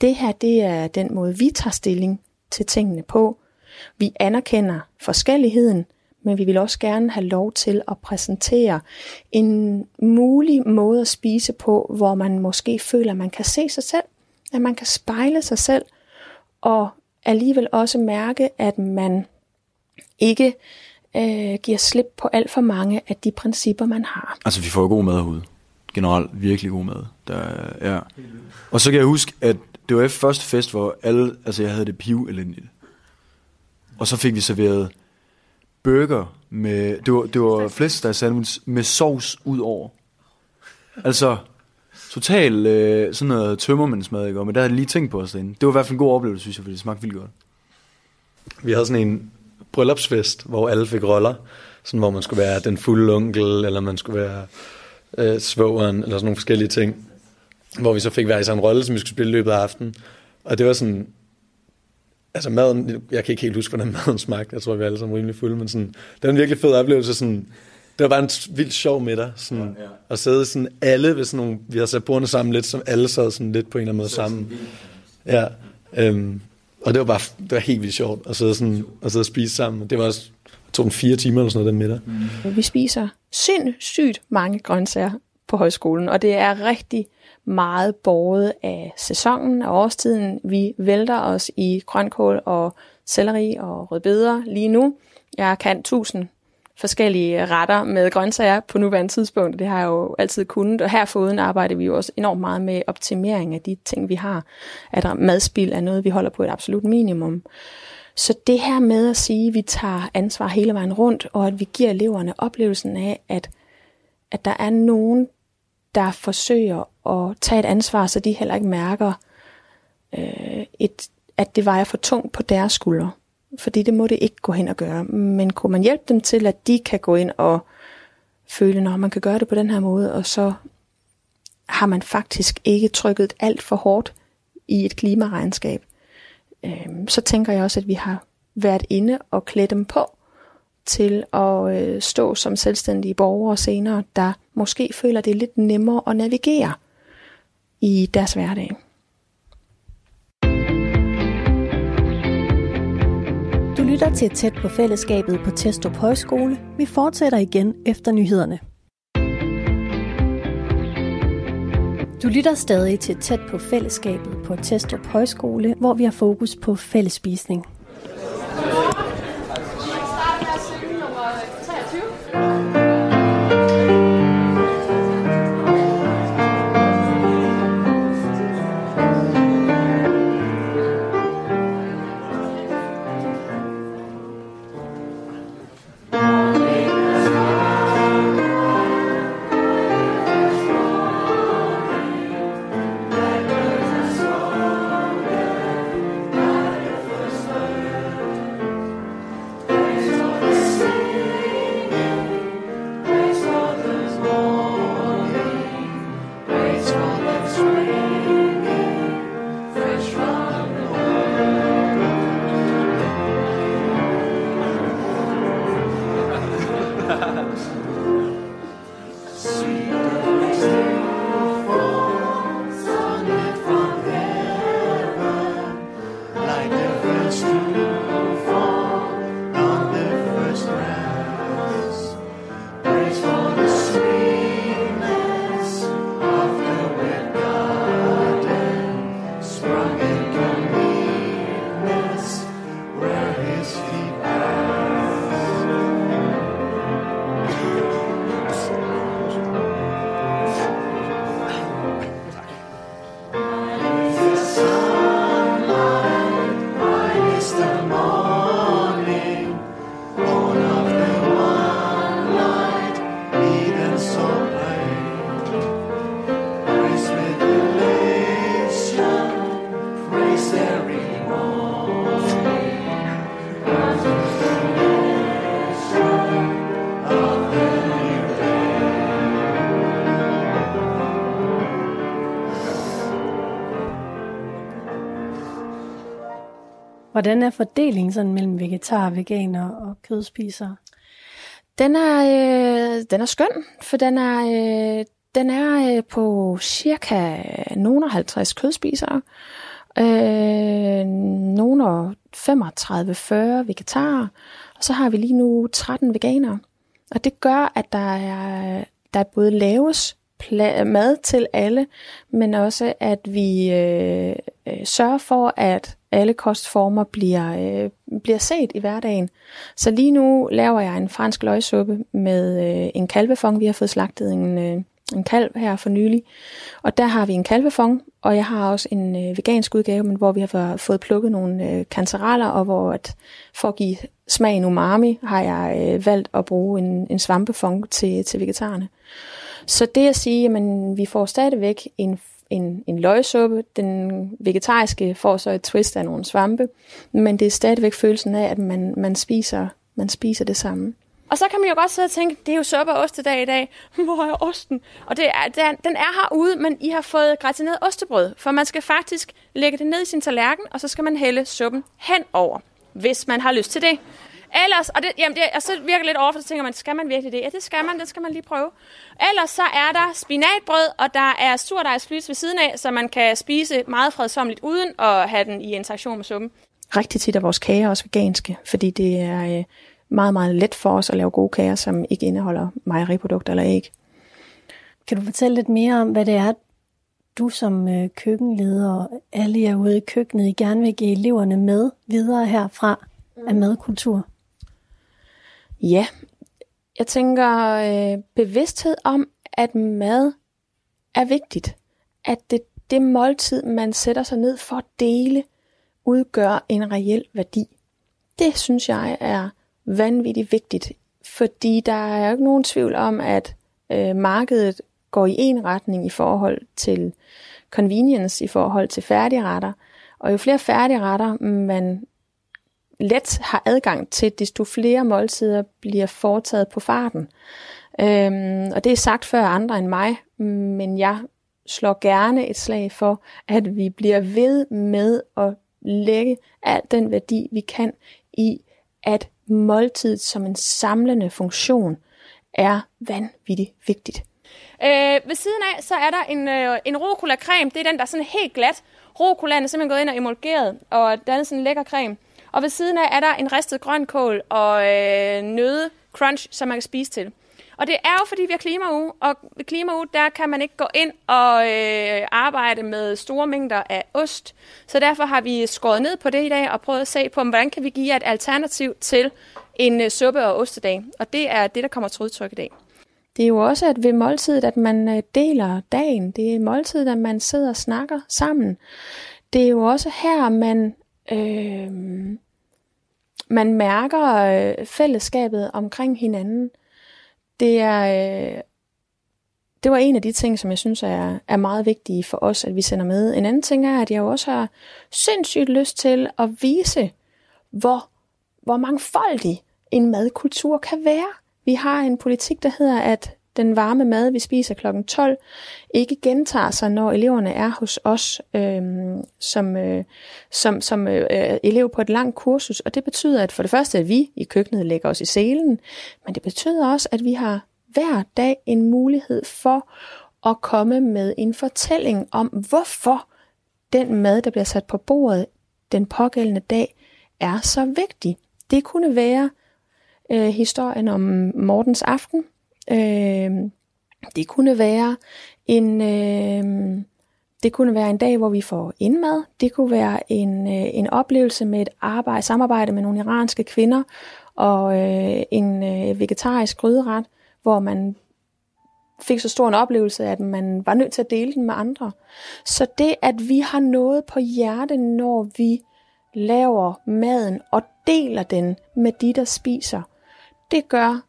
det her, det er den måde, vi tager stilling til tingene på. Vi anerkender forskelligheden, men vi vil også gerne have lov til at præsentere en mulig måde at spise på, hvor man måske føler, at man kan se sig selv, at man kan spejle sig selv, og alligevel også mærke, at man ikke øh, giver slip på alt for mange af de principper, man har. Altså, vi får jo god mad herude. Generelt virkelig god mad. Der, ja. Og så kan jeg huske, at det var første fest, hvor alle, altså jeg havde det piv elendigt. Og så fik vi serveret burger med, det var, det var flæskesteg sandwich med sovs ud over. Altså, total øh, sådan noget tømmermandsmad, ikke? Men der havde jeg lige tænkt på os derinde. Det var i hvert fald en god oplevelse, synes jeg, fordi det smagte vildt godt. Vi havde sådan en bryllupsfest, hvor alle fik roller. Sådan, hvor man skulle være den fulde onkel, eller man skulle være øh, svogeren, eller sådan nogle forskellige ting. Hvor vi så fik hver i en rolle, som vi skulle spille i løbet af aftenen. Og det var sådan, altså maden, jeg kan ikke helt huske, hvordan (laughs) maden smagte. Jeg tror, vi alle sammen rimelig fulde, men sådan, det var en virkelig fed oplevelse. Sådan, det var bare en vildt sjov middag. Sådan, ja, ja. At sidde sådan alle ved sådan nogle, vi har sat bordene sammen lidt, som alle sad sådan lidt på en eller anden måde sammen. Ja, øhm, og det var bare, det var helt vildt sjovt at sidde, sådan, at sidde og spise sammen. Det var også, tog en fire timer eller sådan noget, den middag. Mm. Vi spiser sindssygt mange grøntsager på højskolen, og det er rigtig meget båret af sæsonen og årstiden. Vi vælter os i grønkål og selleri og rødbeder lige nu. Jeg kan tusind forskellige retter med grøntsager på nuværende tidspunkt. Det har jeg jo altid kunnet, og her foruden arbejder vi jo også enormt meget med optimering af de ting, vi har. At madspil er noget, vi holder på et absolut minimum. Så det her med at sige, at vi tager ansvar hele vejen rundt, og at vi giver eleverne oplevelsen af, at, at der er nogen, der forsøger at tage et ansvar, så de heller ikke mærker, øh, et, at det vejer for tungt på deres skuldre. Fordi det må det ikke gå hen og gøre. Men kunne man hjælpe dem til, at de kan gå ind og føle, når man kan gøre det på den her måde, og så har man faktisk ikke trykket alt for hårdt i et klimaregnskab, øh, så tænker jeg også, at vi har været inde og klædt dem på til at øh, stå som selvstændige borgere senere, der måske føler, det lidt nemmere at navigere i deres hverdag. Lytter til Tæt på fællesskabet på Testrup Højskole. Vi fortsætter igen efter nyhederne. Du lytter stadig til Tæt på fællesskabet på Testrup Højskole, hvor vi har fokus på fællespisning. Hvordan er fordelingen sådan mellem vegetarer, veganer og kødspisere? Den er, øh, den er skøn, for den er, øh, den er øh, på cirka nogen 50 kødspisere, øh, nogle 35-40 vegetarer, og så har vi lige nu 13 veganere. Og det gør, at der er, der er både laves pla- mad til alle, men også at vi øh, øh, sørger for, at alle kostformer bliver, øh, bliver set i hverdagen. Så lige nu laver jeg en fransk løgsuppe med øh, en kalvefong. Vi har fået slagtet en, øh, en kalv her for nylig. Og der har vi en kalvefong, og jeg har også en øh, vegansk udgave, men hvor vi har fået plukket nogle øh, kantereller, og hvor at, for at give smagen umami, har jeg øh, valgt at bruge en, en svampefong til, til vegetarerne. Så det at sige, at vi får stadigvæk en en, en løgsuppe. Den vegetariske får så et twist af nogle svampe, men det er stadigvæk følelsen af, at man, man, spiser, man spiser det samme. Og så kan man jo godt sidde og tænke, det er jo suppe og ostedag i dag. (laughs) Hvor er osten? Og det er, den, den er herude, men I har fået gratineret ostebrød. For man skal faktisk lægge det ned i sin tallerken, og så skal man hælde suppen henover, hvis man har lyst til det. Ellers, og det, jamen det, og så virker lidt over, så tænker man, skal man virkelig det? Ja, det skal man, det skal man lige prøve. Ellers så er der spinatbrød, og der er surdejsflys ved siden af, så man kan spise meget fredsomligt, uden at have den i interaktion med suppen. Rigtig tit er vores kager også veganske, fordi det er øh, meget, meget let for os at lave gode kager, som ikke indeholder mejeriprodukter eller æg. Kan du fortælle lidt mere om, hvad det er, du som øh, køkkenleder og alle jer ude i køkkenet, I gerne vil give eleverne med videre herfra af madkultur? Ja, jeg tænker øh, bevidsthed om, at mad er vigtigt. At det, det måltid, man sætter sig ned for at dele, udgør en reel værdi. Det synes jeg er vanvittigt vigtigt, fordi der er jo ikke nogen tvivl om, at øh, markedet går i en retning i forhold til convenience, i forhold til færdigretter. Og jo flere færdigretter man let har adgang til, desto flere måltider bliver foretaget på farten. Øhm, og det er sagt før andre end mig, men jeg slår gerne et slag for, at vi bliver ved med at lægge al den værdi, vi kan i, at måltidet som en samlende funktion er vanvittigt vigtigt. Øh, ved siden af, så er der en, øh, en rucola creme. Det er den, der er sådan helt glat. Rucolaen er simpelthen gået ind og emulgeret, og den er sådan en lækker creme. Og ved siden af er der en ristet grønkål og øh, nøde crunch, som man kan spise til. Og det er jo, fordi vi har klimauge, og ved klimauge, der kan man ikke gå ind og øh, arbejde med store mængder af ost. Så derfor har vi skåret ned på det i dag og prøvet at se på, hvordan kan vi give jer et alternativ til en øh, suppe- og ostedag. Og det er det, der kommer til udtryk i dag. Det er jo også at ved måltidet, at man øh, deler dagen. Det er måltidet, at man sidder og snakker sammen. Det er jo også her, man, øh, man mærker øh, fællesskabet omkring hinanden. Det er, øh, det var en af de ting, som jeg synes er, er meget vigtige for os, at vi sender med. En anden ting er, at jeg jo også har sindssygt lyst til at vise, hvor, hvor mangfoldig en madkultur kan være. Vi har en politik, der hedder, at den varme mad, vi spiser kl. 12, ikke gentager sig, når eleverne er hos os øh, som, øh, som, som øh, elev på et langt kursus. Og det betyder, at for det første, at vi i køkkenet lægger os i selen, men det betyder også, at vi har hver dag en mulighed for at komme med en fortælling om, hvorfor den mad, der bliver sat på bordet den pågældende dag, er så vigtig. Det kunne være øh, historien om Mortens aften. Øh, det kunne være en øh, det kunne være en dag, hvor vi får indmad. Det kunne være en, øh, en oplevelse med et arbejde, samarbejde med nogle iranske kvinder og øh, en øh, vegetarisk gryderet, hvor man fik så stor en oplevelse, at man var nødt til at dele den med andre. Så det, at vi har noget på hjertet, når vi laver maden og deler den med de, der spiser, det gør,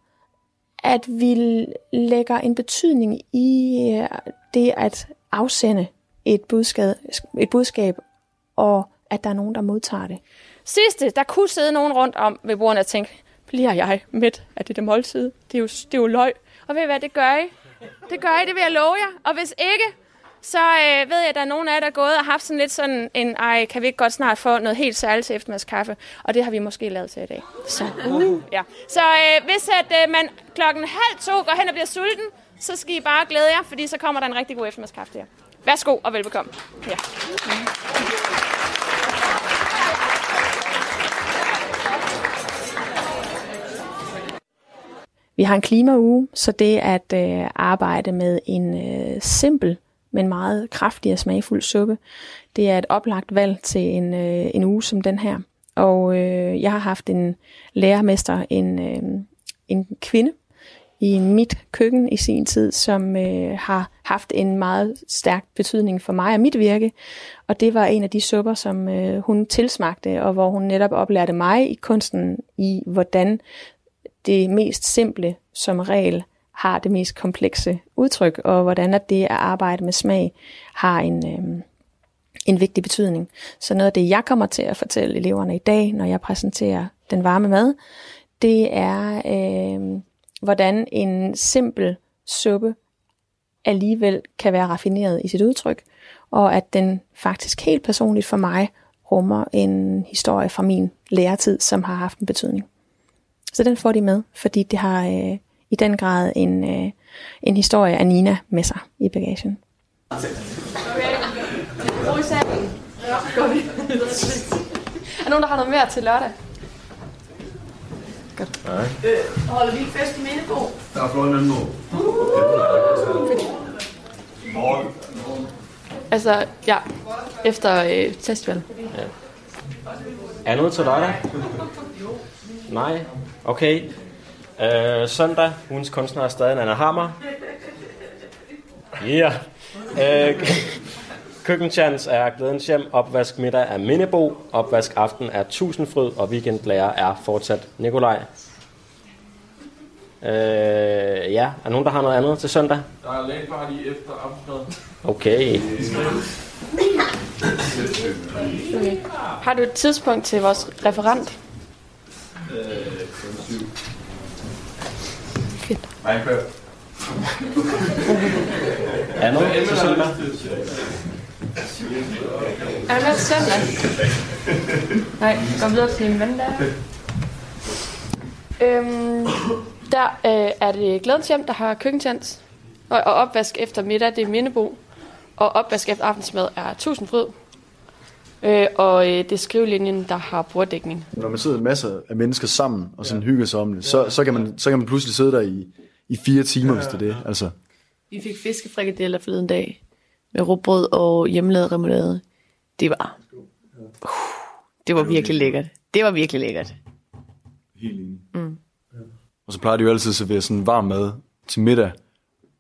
at vi lægger en betydning i øh, det at afsende et budskab, et budskab og at der er nogen, der modtager det. Sidste, der kunne sidde nogen rundt om ved bordene og tænke, bliver jeg midt af det der måltid? Det er jo, det er jo løg. Og ved I hvad, det gør I. Det gør I, det vil jeg love jer. Og hvis ikke, så øh, ved jeg, at der er nogen af jer, der er gået og haft sådan lidt sådan en, ej, kan vi ikke godt snart få noget helt særligt til eftermiddagskaffe? Og det har vi måske lavet til i dag. Så, uh, ja. så øh, hvis at øh, man klokken halv to går hen og bliver sulten, så skal I bare glæde jer, fordi så kommer der en rigtig god eftermiddagskaffe der. Værsgo og velbekomme. Ja. Vi har en klimauge, så det at øh, arbejde med en øh, simpel, men meget kraftig og smagfuld suppe, det er et oplagt valg til en, øh, en uge som den her. Og øh, jeg har haft en lærermester, en, øh, en kvinde, i mit køkken i sin tid, som øh, har haft en meget stærk betydning for mig og mit virke. Og det var en af de supper, som øh, hun tilsmagte, og hvor hun netop oplærte mig i kunsten i, hvordan det mest simple som regel har det mest komplekse udtryk, og hvordan at det at arbejde med smag har en, øh, en vigtig betydning. Så noget af det, jeg kommer til at fortælle eleverne i dag, når jeg præsenterer den varme mad, det er, øh, hvordan en simpel suppe alligevel kan være raffineret i sit udtryk, og at den faktisk helt personligt for mig rummer en historie fra min læretid, som har haft en betydning. Så den får de med, fordi det har øh, i den grad en, øh, en historie af Nina med sig i bagagen. Okay. Er nogen, der har noget mere til lørdag? Godt. Nej. Øh, holder vi fest i Mindebo? Der er flot Mindebo. Morgen. Altså, ja. Efter øh, festivalen. Ja. Er noget til dig? Nej. Okay. Øh, søndag, ugens kunstner er stadig Anna Hammer. Ja. Yeah. Øh, (laughs) Køkkenchans er Glædens Hjem, opvask middag er Mindebo, opvask aften er Tusindfryd, og weekendlærer er fortsat Nikolaj. Øh, ja, er nogen, der har noget andet til søndag? Der er landparty efter aftensmad. Okay. okay. Har du et tidspunkt til vores referent? Øh, 7. Minecraft. er noget til søndag? Er du med til søndag? Nej, gå videre til min ven der. Øhm, der øh, er det Glædens Hjem, der har køkkentjans. Og, og opvask efter middag, det er Mindebo. Og opvask efter aftensmad er Tusindfryd. Øh, og øh, det er skrivelinjen, der har bordækning. Når man sidder masser af mennesker sammen og sådan ja. hygger sig om det, så, så, kan man, så kan man pludselig sidde der i, i fire timer, hvis det er det. Altså, Vi fik fiskefrikadeller forleden dag med råbrød og hjemmelavet remoulade. Det var... Uh, det var virkelig lækkert. Det var virkelig lækkert. Helt enig. Mm. Og så plejer de jo altid at servere sådan varm mad til middag,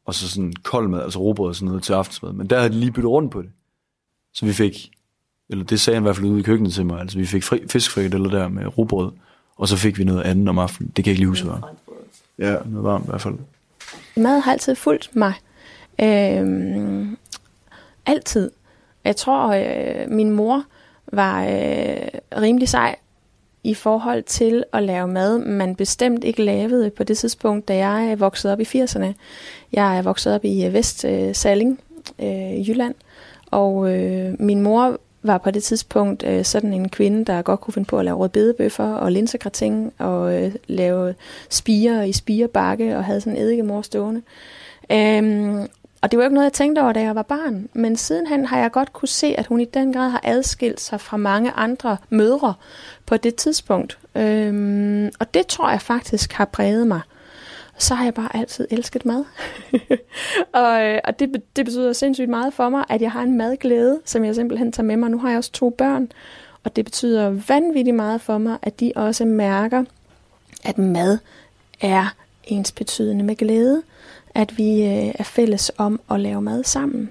og så sådan kold mad, altså råbrød og sådan noget til aftensmad. Men der havde de lige byttet rundt på det. Så vi fik, eller det sagde han i hvert fald ude i køkkenet til mig, altså vi fik fri, fiskfrikadeller der med råbrød, og så fik vi noget andet om aftenen. Det kan jeg ikke lige huske, hvad. Ja, noget varmt i hvert fald. Mad har altid fulgt mig. Øhm, altid. Jeg tror, øh, min mor var øh, rimelig sej i forhold til at lave mad, man bestemt ikke lavede på det tidspunkt, da jeg voksede op i 80'erne. Jeg er vokset op i øh, Vest øh, Salling, øh, Jylland, og øh, min mor var på det tidspunkt øh, sådan en kvinde, der godt kunne finde på at lave rødbedebøffer og linsegratin og øh, lave spiger i spirebakke og havde sådan en eddikemor stående. Øhm, og det var jo ikke noget, jeg tænkte over, da jeg var barn. Men sidenhen har jeg godt kunne se, at hun i den grad har adskilt sig fra mange andre mødre på det tidspunkt. Øhm, og det tror jeg faktisk har præget mig. Så har jeg bare altid elsket mad. (laughs) og øh, og det, det betyder sindssygt meget for mig, at jeg har en madglæde, som jeg simpelthen tager med mig. Nu har jeg også to børn, og det betyder vanvittigt meget for mig, at de også mærker, at mad er ens betydende med glæde at vi øh, er fælles om at lave mad sammen.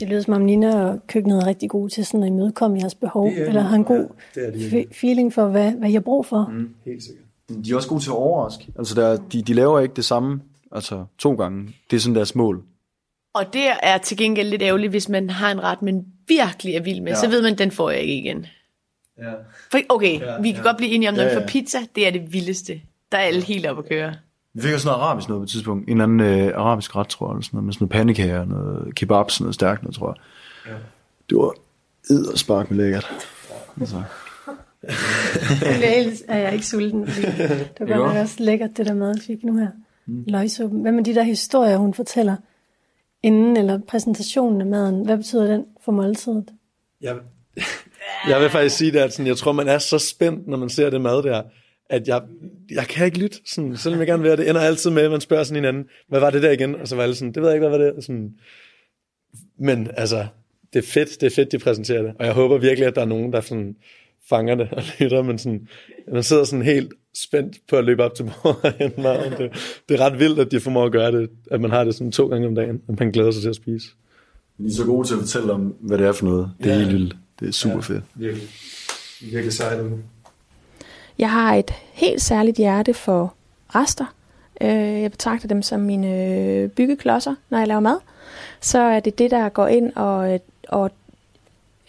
Det lyder som om Nina og køkkenet er rigtig gode til sådan at imødekomme jeres behov, Det er eller har en god Ja, det er de. fe- feeling for, hvad, hvad I har brug for. Mm, helt sikkert. De er også gode til at overraske. Altså, der, de, de laver ikke det samme altså, to gange. Det er sådan deres mål. Og det er til gengæld lidt ærgerligt, hvis man har en ret, man virkelig er vild med. Ja. Så ved man, den får jeg ikke igen. Ja. For, okay, Ja, ja, vi kan ja. godt blive enige om, når Ja, ja, ja. ja. for pizza, det er det vildeste. Der er alle helt op at køre. Vi fik også noget arabisk noget på et tidspunkt. En eller anden øh, arabisk ret, tror jeg. Eller sådan noget, med sådan noget pandekager, noget kebab, sådan noget stærkt noget, tror jeg. Ja. Det var edderspark med lækkert. Altså. (laughs) Ellers er jeg ikke sulten, fordi det var godt nok også lækkert, det der mad, vi fik nu her. Mm. Løgsuppen. Hvad med de der historier, hun fortæller inden eller præsentationen af maden? Hvad betyder den for måltidet? Jeg, jeg vil faktisk sige det, at sådan, jeg tror, man er så spændt, når man ser det mad der, at jeg, jeg kan ikke lytte, sådan, selvom jeg gerne vil have det. ender altid med, at man spørger sådan hinanden, hvad var det der igen? Og så var alle sådan, det ved jeg ikke, hvad var det? Sådan, men altså, det er fedt, det er fedt, de præsenterer det. Og jeg håber virkelig, at der er nogen, der sådan fanger det og lytter, men sådan, man sidder sådan helt spændt på at løbe op til bordet og hente maden. (laughs) Det, det er ret vildt, at de formår at gøre det, at man har det sådan to gange om dagen, og man glæder sig til at spise. De er så gode til at fortælle om, hvad det er for noget. Det er Ja. helt vildt. Det er super fedt. Virkelig. Virkelig sejt. Jeg har et helt særligt hjerte for rester. Øh, Jeg betragter dem som mine øh, byggeklodser, når jeg laver mad. Så er det det, der går ind og, og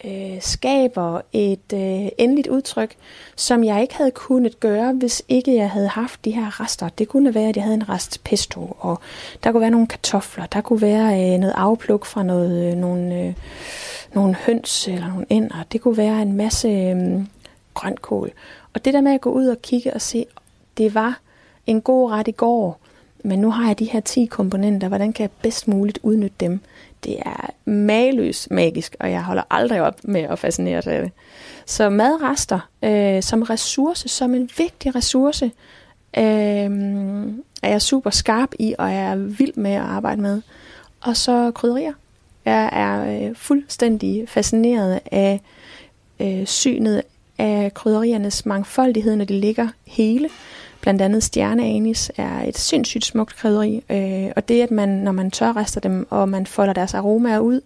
øh, skaber et øh, endeligt udtryk, som jeg ikke havde kunnet gøre, hvis ikke jeg havde haft de her rester. Det kunne være, at jeg havde en rest pesto, og der kunne være nogle kartofler, der kunne være øh, noget afpluk fra noget, øh, nogle, øh, nogle høns eller nogle ænder. Det kunne være en masse øh, grønkål. Og det der med at gå ud og kigge og se, det var en god ret i går, men nu har jeg de her 10 komponenter, hvordan kan jeg bedst muligt udnytte dem? Det er mageløst magisk, og jeg holder aldrig op med at fascineres af det. Så madrester øh, som ressource, som en vigtig ressource, øh, er jeg super skarp i, og jeg er vild med at arbejde med. Og så krydderier. Jeg er øh, fuldstændig fascineret af øh, synet af krydderiernes mangfoldighed, når de ligger hele. Blandt andet stjerneanis er et sindssygt smukt krydderi, øh, og det at man, når man tørrester dem, og man folder deres aromaer ud,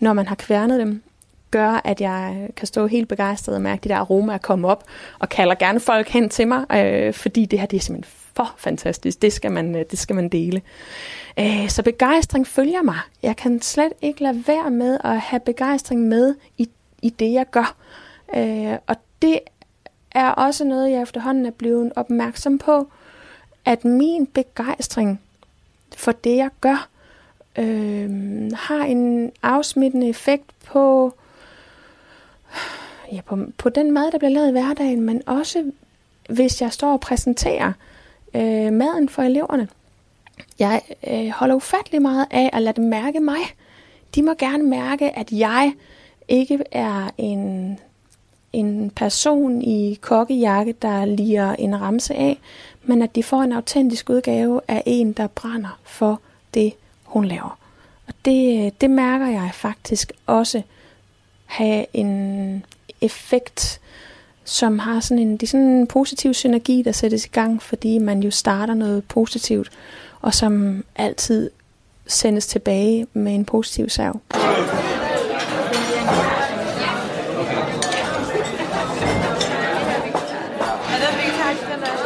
når man har kværnet dem, gør, at jeg kan stå helt begejstret og mærke de der aromaer komme op, og kalder gerne folk hen til mig, øh, fordi det her det er simpelthen for fantastisk. Det skal man, øh, det skal man dele. Øh, så begejstring følger mig. Jeg kan slet ikke lade være med at have begejstring med i, i det, jeg gør. Øh, og det er også noget, jeg efterhånden er blevet opmærksom på, at min begejstring for det, jeg gør, øh, har en afsmittende effekt på, ja, på, på den mad, der bliver lavet i hverdagen, men også hvis jeg står og præsenterer øh, maden for eleverne. Jeg øh, holder ufattelig meget af at lade dem mærke mig. De må gerne mærke, at jeg ikke er en, en person i kokkejakke, der liger en ramse af, men at de får en autentisk udgave af en, der brænder for det, hun laver. Og det, det mærker jeg faktisk også have en effekt, som har sådan en, det er sådan en positiv synergi, der sættes i gang, fordi man jo starter noget positivt, og som altid sendes tilbage med en positiv serv.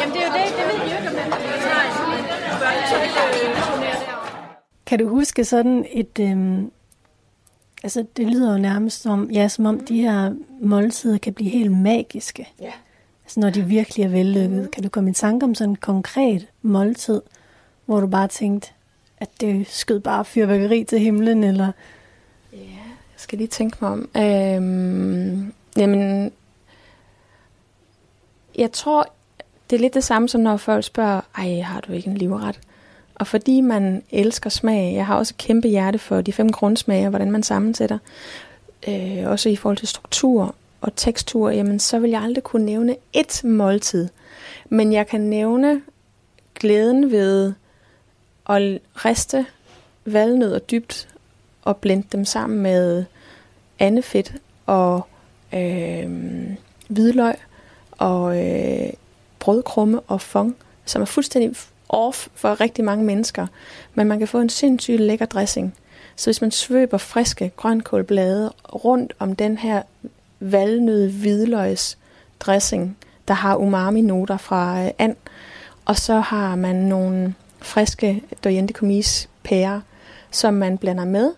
Jamen det er jo det, det ved vi jo ikke, om den er sådan en børnetøj-turnér der. Kan du huske sådan et... Øhm, altså, det lyder jo nærmest som, ja, som om de her måltider kan blive helt magiske. Ja. Altså, når de virkelig er vellykket. Kan du komme i tanke om sådan en konkret måltid, hvor du bare tænkte, at det skød bare fyrværkeri til himlen, eller... Jeg skal lige tænke mig om. Øhm, jamen, jeg tror, det er lidt det samme som når folk spørger, ej, har du ikke en livret? Og fordi man elsker smag, jeg har også et kæmpe hjerte for de fem grundsmager, hvordan man sammensætter, øh, også i forhold til struktur og tekstur, jamen så vil jeg aldrig kunne nævne et måltid. Men jeg kan nævne glæden ved at riste valnødder dybt og blende dem sammen med andefedt og øh, hvidløg og øh, brødkrumme og fong, som er fuldstændig off for rigtig mange mennesker. Men man kan få en sindssygt lækker dressing. Så hvis man svøber friske grønkålblade rundt om den her valnød hvidløgs dressing, der har umami-noter fra øh, and, og så har man nogle friske Doyente Comis pærer, som man blander med.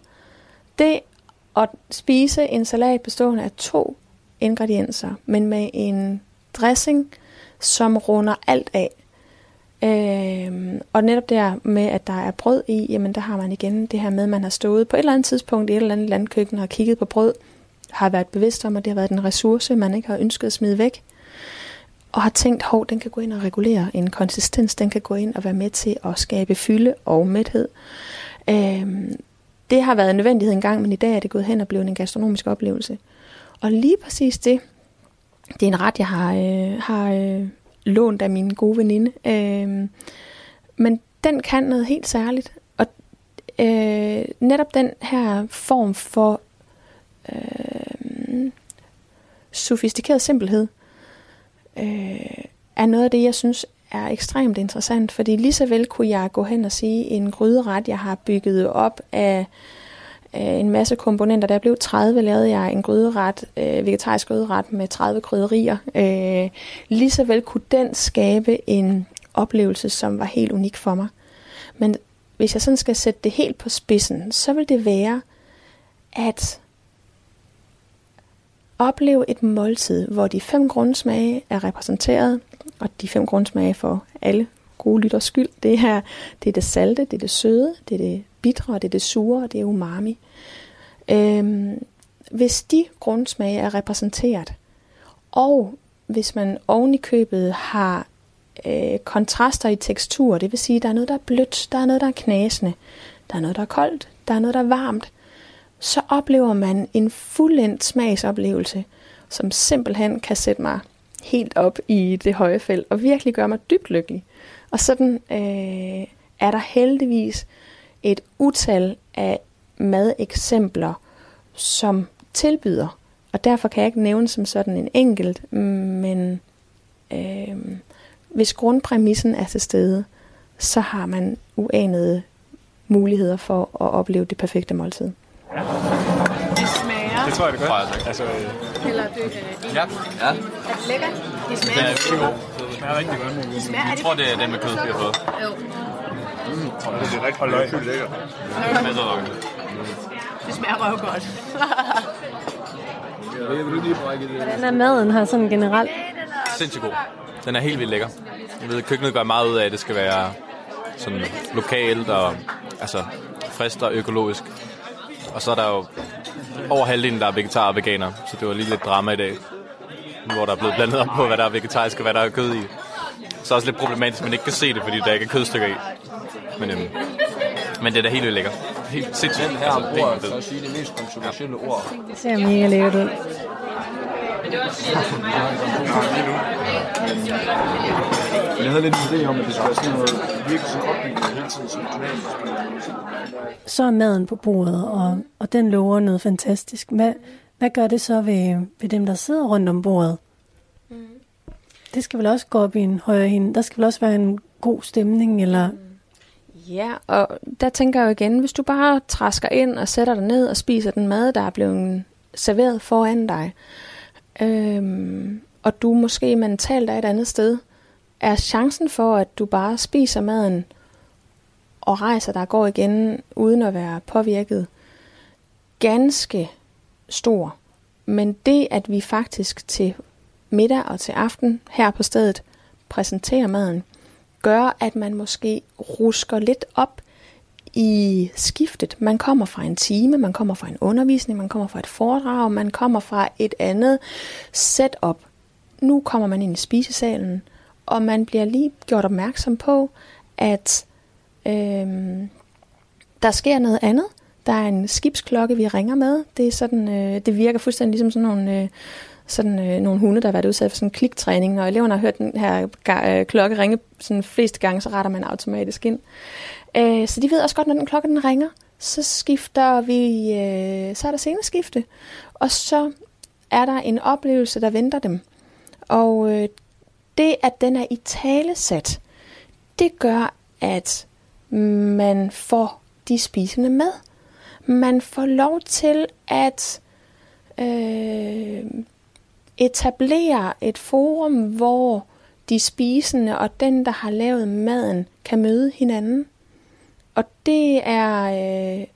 Det at spise en salat bestående af to ingredienser, men med en dressing, som runder alt af. Øh, og netop der med, at der er brød i, jamen der har man igen det her med, at man har stået på et eller andet tidspunkt i et eller andet landkøkken og har kigget på brød, har været bevidst om, at det har været en ressource, man ikke har ønsket at smide væk, og har tænkt, hov, den kan gå ind og regulere en konsistens, den kan gå ind og være med til at skabe fylde og mæthed. Øh, det har været en nødvendighed engang, men i dag er det gået hen og blevet en gastronomisk oplevelse. Og lige præcis det, det er en ret, jeg har, øh, har øh, lånt af min gode veninde. Øh, men den kan noget helt særligt. Og øh, netop den her form for øh, sofistikeret simpelhed, øh, er noget af det, jeg synes er ekstremt interessant, fordi lige så vel kunne jeg gå hen og sige, en gryderet, jeg har bygget op af øh, Øh, en masse komponenter. Da jeg blev 30, lavede jeg en gryderet, øh, vegetarisk gryderet med 30 krydderier. Øh, lige så vel kunne den skabe en oplevelse, som var helt unik for mig. Men hvis jeg sådan skal sætte det helt på spidsen, så vil det være at opleve et måltid, hvor de fem grundsmage er repræsenteret, og de fem grundsmage for alle gode lytters skyld, det er, det er det salte, det er det søde, det er det bitre, det er det sure, og det er umami. Øhm, hvis de grundsmage er repræsenteret, og hvis man oven i købet har øh, kontraster i tekstur, det vil sige, at der er noget, der er blødt, der er noget, der er knasende, der er noget, der er koldt, der er noget, der er varmt, så oplever man en fuldendt smagsoplevelse, som simpelthen kan sætte mig helt op i det høje felt og virkelig gøre mig dybt lykkelig. Og sådan øh, er der heldigvis et utal af madeksempler, som tilbyder. Og derfor kan jeg ikke nævne som sådan en enkelt, men øh, hvis grundpræmissen er til stede, så har man uanede muligheder for at opleve det perfekte måltid. Ja. Det tror jeg, det gør. Altså, øh, Eller det, øh, ja. ja. er det lækkert? Det Det smager. er virkelig god. Det smager rigtig godt. Det smager, er Jeg det tror, det er den med kød, vi har fået. Jo. Det er rigtig løg. lækkert. Det smager røv godt. Hvordan er maden her sådan generelt? Sindssygt god. Den er helt vildt lækker. Jeg ved, køkkenet gør meget ud af, at det skal være sådan lokalt og altså, frisk og økologisk. Og så er der jo over halvdelen, der er vegetar og veganer. Så det var lige lidt drama i dag, hvor der er blevet blandet op på, hvad der er vegetarisk og hvad der er kød i. Så er også lidt problematisk, at man ikke kan se det, fordi der ikke er kødstykker i. Men, øhm, men det er da helt vildt lækker. helt sindssygt Den her altså, det er ord, så at sige det mest kontroversielle ja. ord. Det ser mega lækkert ud. (laughs) Men jeg havde lidt en idé om, at det skulle være sådan noget virkelig sådan opbygget hele tiden som Så er maden på bordet, og, og den lover noget fantastisk. Hvad, hvad gør det så ved, ved dem, der sidder rundt om bordet? Det skal vel også gå op i en højere hende. Der skal vel også være en god stemning, eller... Ja, og der tænker jeg jo igen, hvis du bare træsker ind og sætter dig ned og spiser den mad, der er blevet serveret foran dig, øhm, og du måske mentalt er et andet sted, er chancen for, at du bare spiser maden og rejser dig og går igen, uden at være påvirket, ganske stor. Men det, at vi faktisk til middag og til aften her på stedet præsenterer maden, gør, at man måske rusker lidt op i skiftet. Man kommer fra en time, man kommer fra en undervisning, man kommer fra et foredrag, man kommer fra et andet setup. Nu kommer man ind i spisesalen, og man bliver lige gjort opmærksom på, at øhm, der sker noget andet. Der er en skibsklokke, vi ringer med. Det er sådan, øh, det virker fuldstændig ligesom sådan nogle, øh, sådan, øh, nogle hunde, der har været udsat for sådan en kliktræning. og eleverne har hørt den her ga- øh, klokke ringe sådan fleste gange, så retter man automatisk ind. Øh, så de ved også godt, når den klokke den ringer, så skifter vi, øh, så er der sceneskifte. Og så er der en oplevelse, der venter dem. Og øh, det, at den er i talesat, det gør, at man får de spisende med. Man får lov til at øh, etablere et forum, hvor de spisende og den, der har lavet maden, kan møde hinanden. Og det er øh,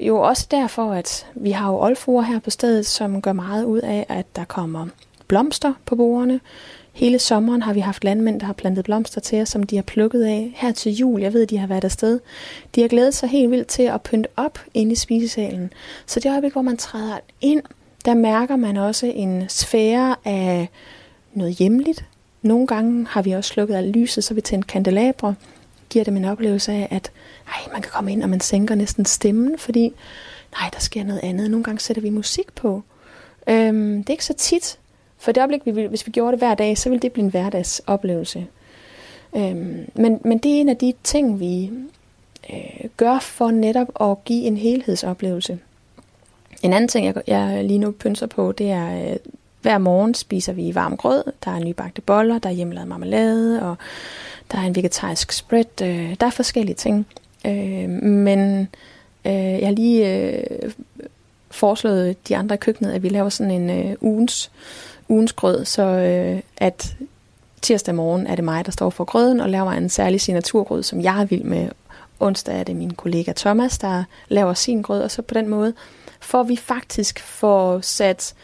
jo også derfor, at vi har jo oldfruer her på stedet, som gør meget ud af, at der kommer blomster på bordene. Hele sommeren har vi haft landmænd, der har plantet blomster til os, som de har plukket af. Her til jul, jeg ved, de har været afsted. De har glædet sig helt vildt til at pynte op inde i spisesalen. Så det øjeblik, hvor man træder ind, der mærker man også en sfære af noget hjemligt. Nogle gange har vi også slukket alt lyset, så vi tændte kandelabre. Giver dem en oplevelse af, at ej, man kan komme ind, og man sænker næsten stemmen, fordi nej, der sker noget andet. Nogle gange sætter vi musik på. Øhm, det er ikke så tit, for det øjeblik, vi hvis vi gjorde det hver dag, så ville det blive en hverdagsoplevelse. Øhm, men, men det er en af de ting, vi øh, gør for netop at give en helhedsoplevelse. En anden ting, jeg, jeg lige nu pynser på, det er, øh, hver morgen spiser vi varm grød. Der er nybagte boller, der er hjemmelavet marmelade, og der er en vegetarisk spread. Øh, der er forskellige ting. Øh, men øh, jeg har lige øh, foreslået de andre i køkkenet, at vi laver sådan en øh, ugens, ugens grød, så øh, at tirsdag morgen er det mig, der står for grøden og laver en særlig signaturgrød, som jeg er vild med. Onsdag er det min kollega Thomas, der laver sin grød, og så på den måde får vi faktisk får sat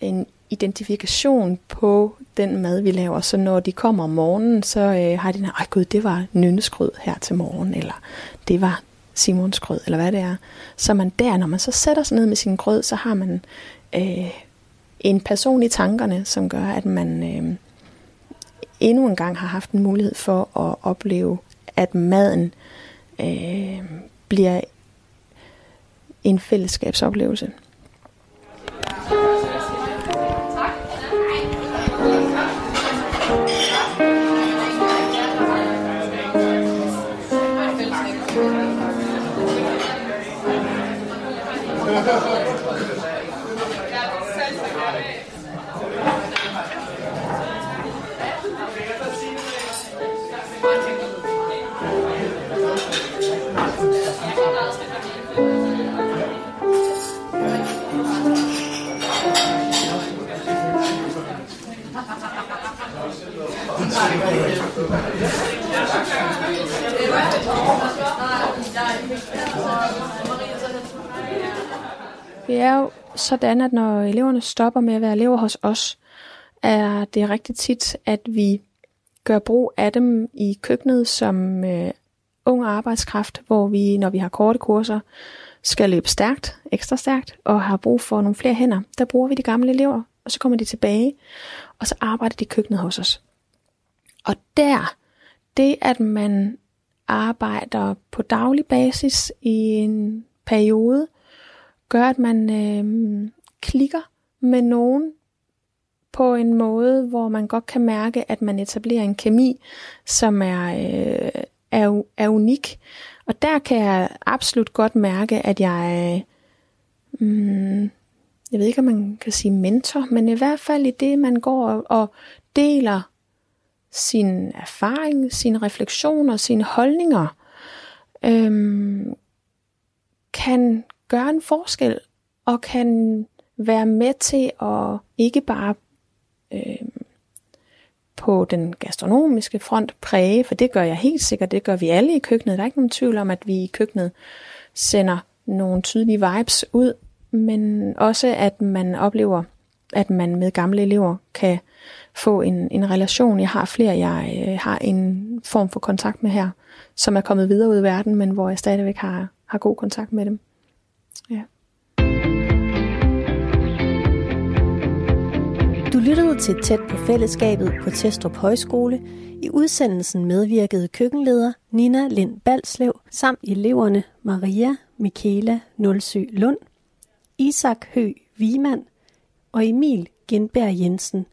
en identifikation på den mad, vi laver. Så når de kommer om morgenen, så øh, har de den her, gud, det var nynnesgrød her til morgen, eller det var Simons grød, eller hvad det er. Så man der, når man så sætter sig ned med sin grød, så har man øh, en person i tankerne, som gør, at man øh, endnu en gang har haft en mulighed for at opleve, at maden øh, bliver en fællesskabsoplevelse. Vi er jo sådan, at når eleverne stopper med at være elever hos os, er det rigtig tit, at vi gør brug af dem i køkkenet som øh, ung arbejdskraft, hvor vi, når vi har korte kurser, skal løbe stærkt, ekstra stærkt, og har brug for nogle flere hænder. Der bruger vi de gamle elever, og så kommer de tilbage, og så arbejder de i køkkenet hos os. Og der, det at man arbejder på daglig basis i en periode, gør, at man øh, klikker med nogen på en måde, hvor man godt kan mærke, at man etablerer en kemi, som er, øh, er, er unik. Og der kan jeg absolut godt mærke, at jeg, øh, jeg ved ikke, om man kan sige mentor, men i hvert fald i det, man går og, og deler sin erfaring, sine refleksioner, sine holdninger, øhm, kan gøre en forskel og kan være med til at ikke bare øh, på den gastronomiske front præge, for det gør jeg helt sikkert, det gør vi alle i køkkenet. Der er ikke nogen tvivl om, at vi i køkkenet sender nogle tydelige vibes ud, men også at man oplever, at man med gamle elever kan få en, en relation. Jeg har flere, jeg øh, har en form for kontakt med her, som er kommet videre ud i verden, men hvor jeg stadigvæk har, har god kontakt med dem. Lyttede til Tæt på fællesskabet på Testrup Højskole. I udsendelsen medvirkede køkkenleder Nina Lind Balslev samt eleverne Maria Michaela Nulsø Lund, Isak Hø Vimand og Emil Genberg Jensen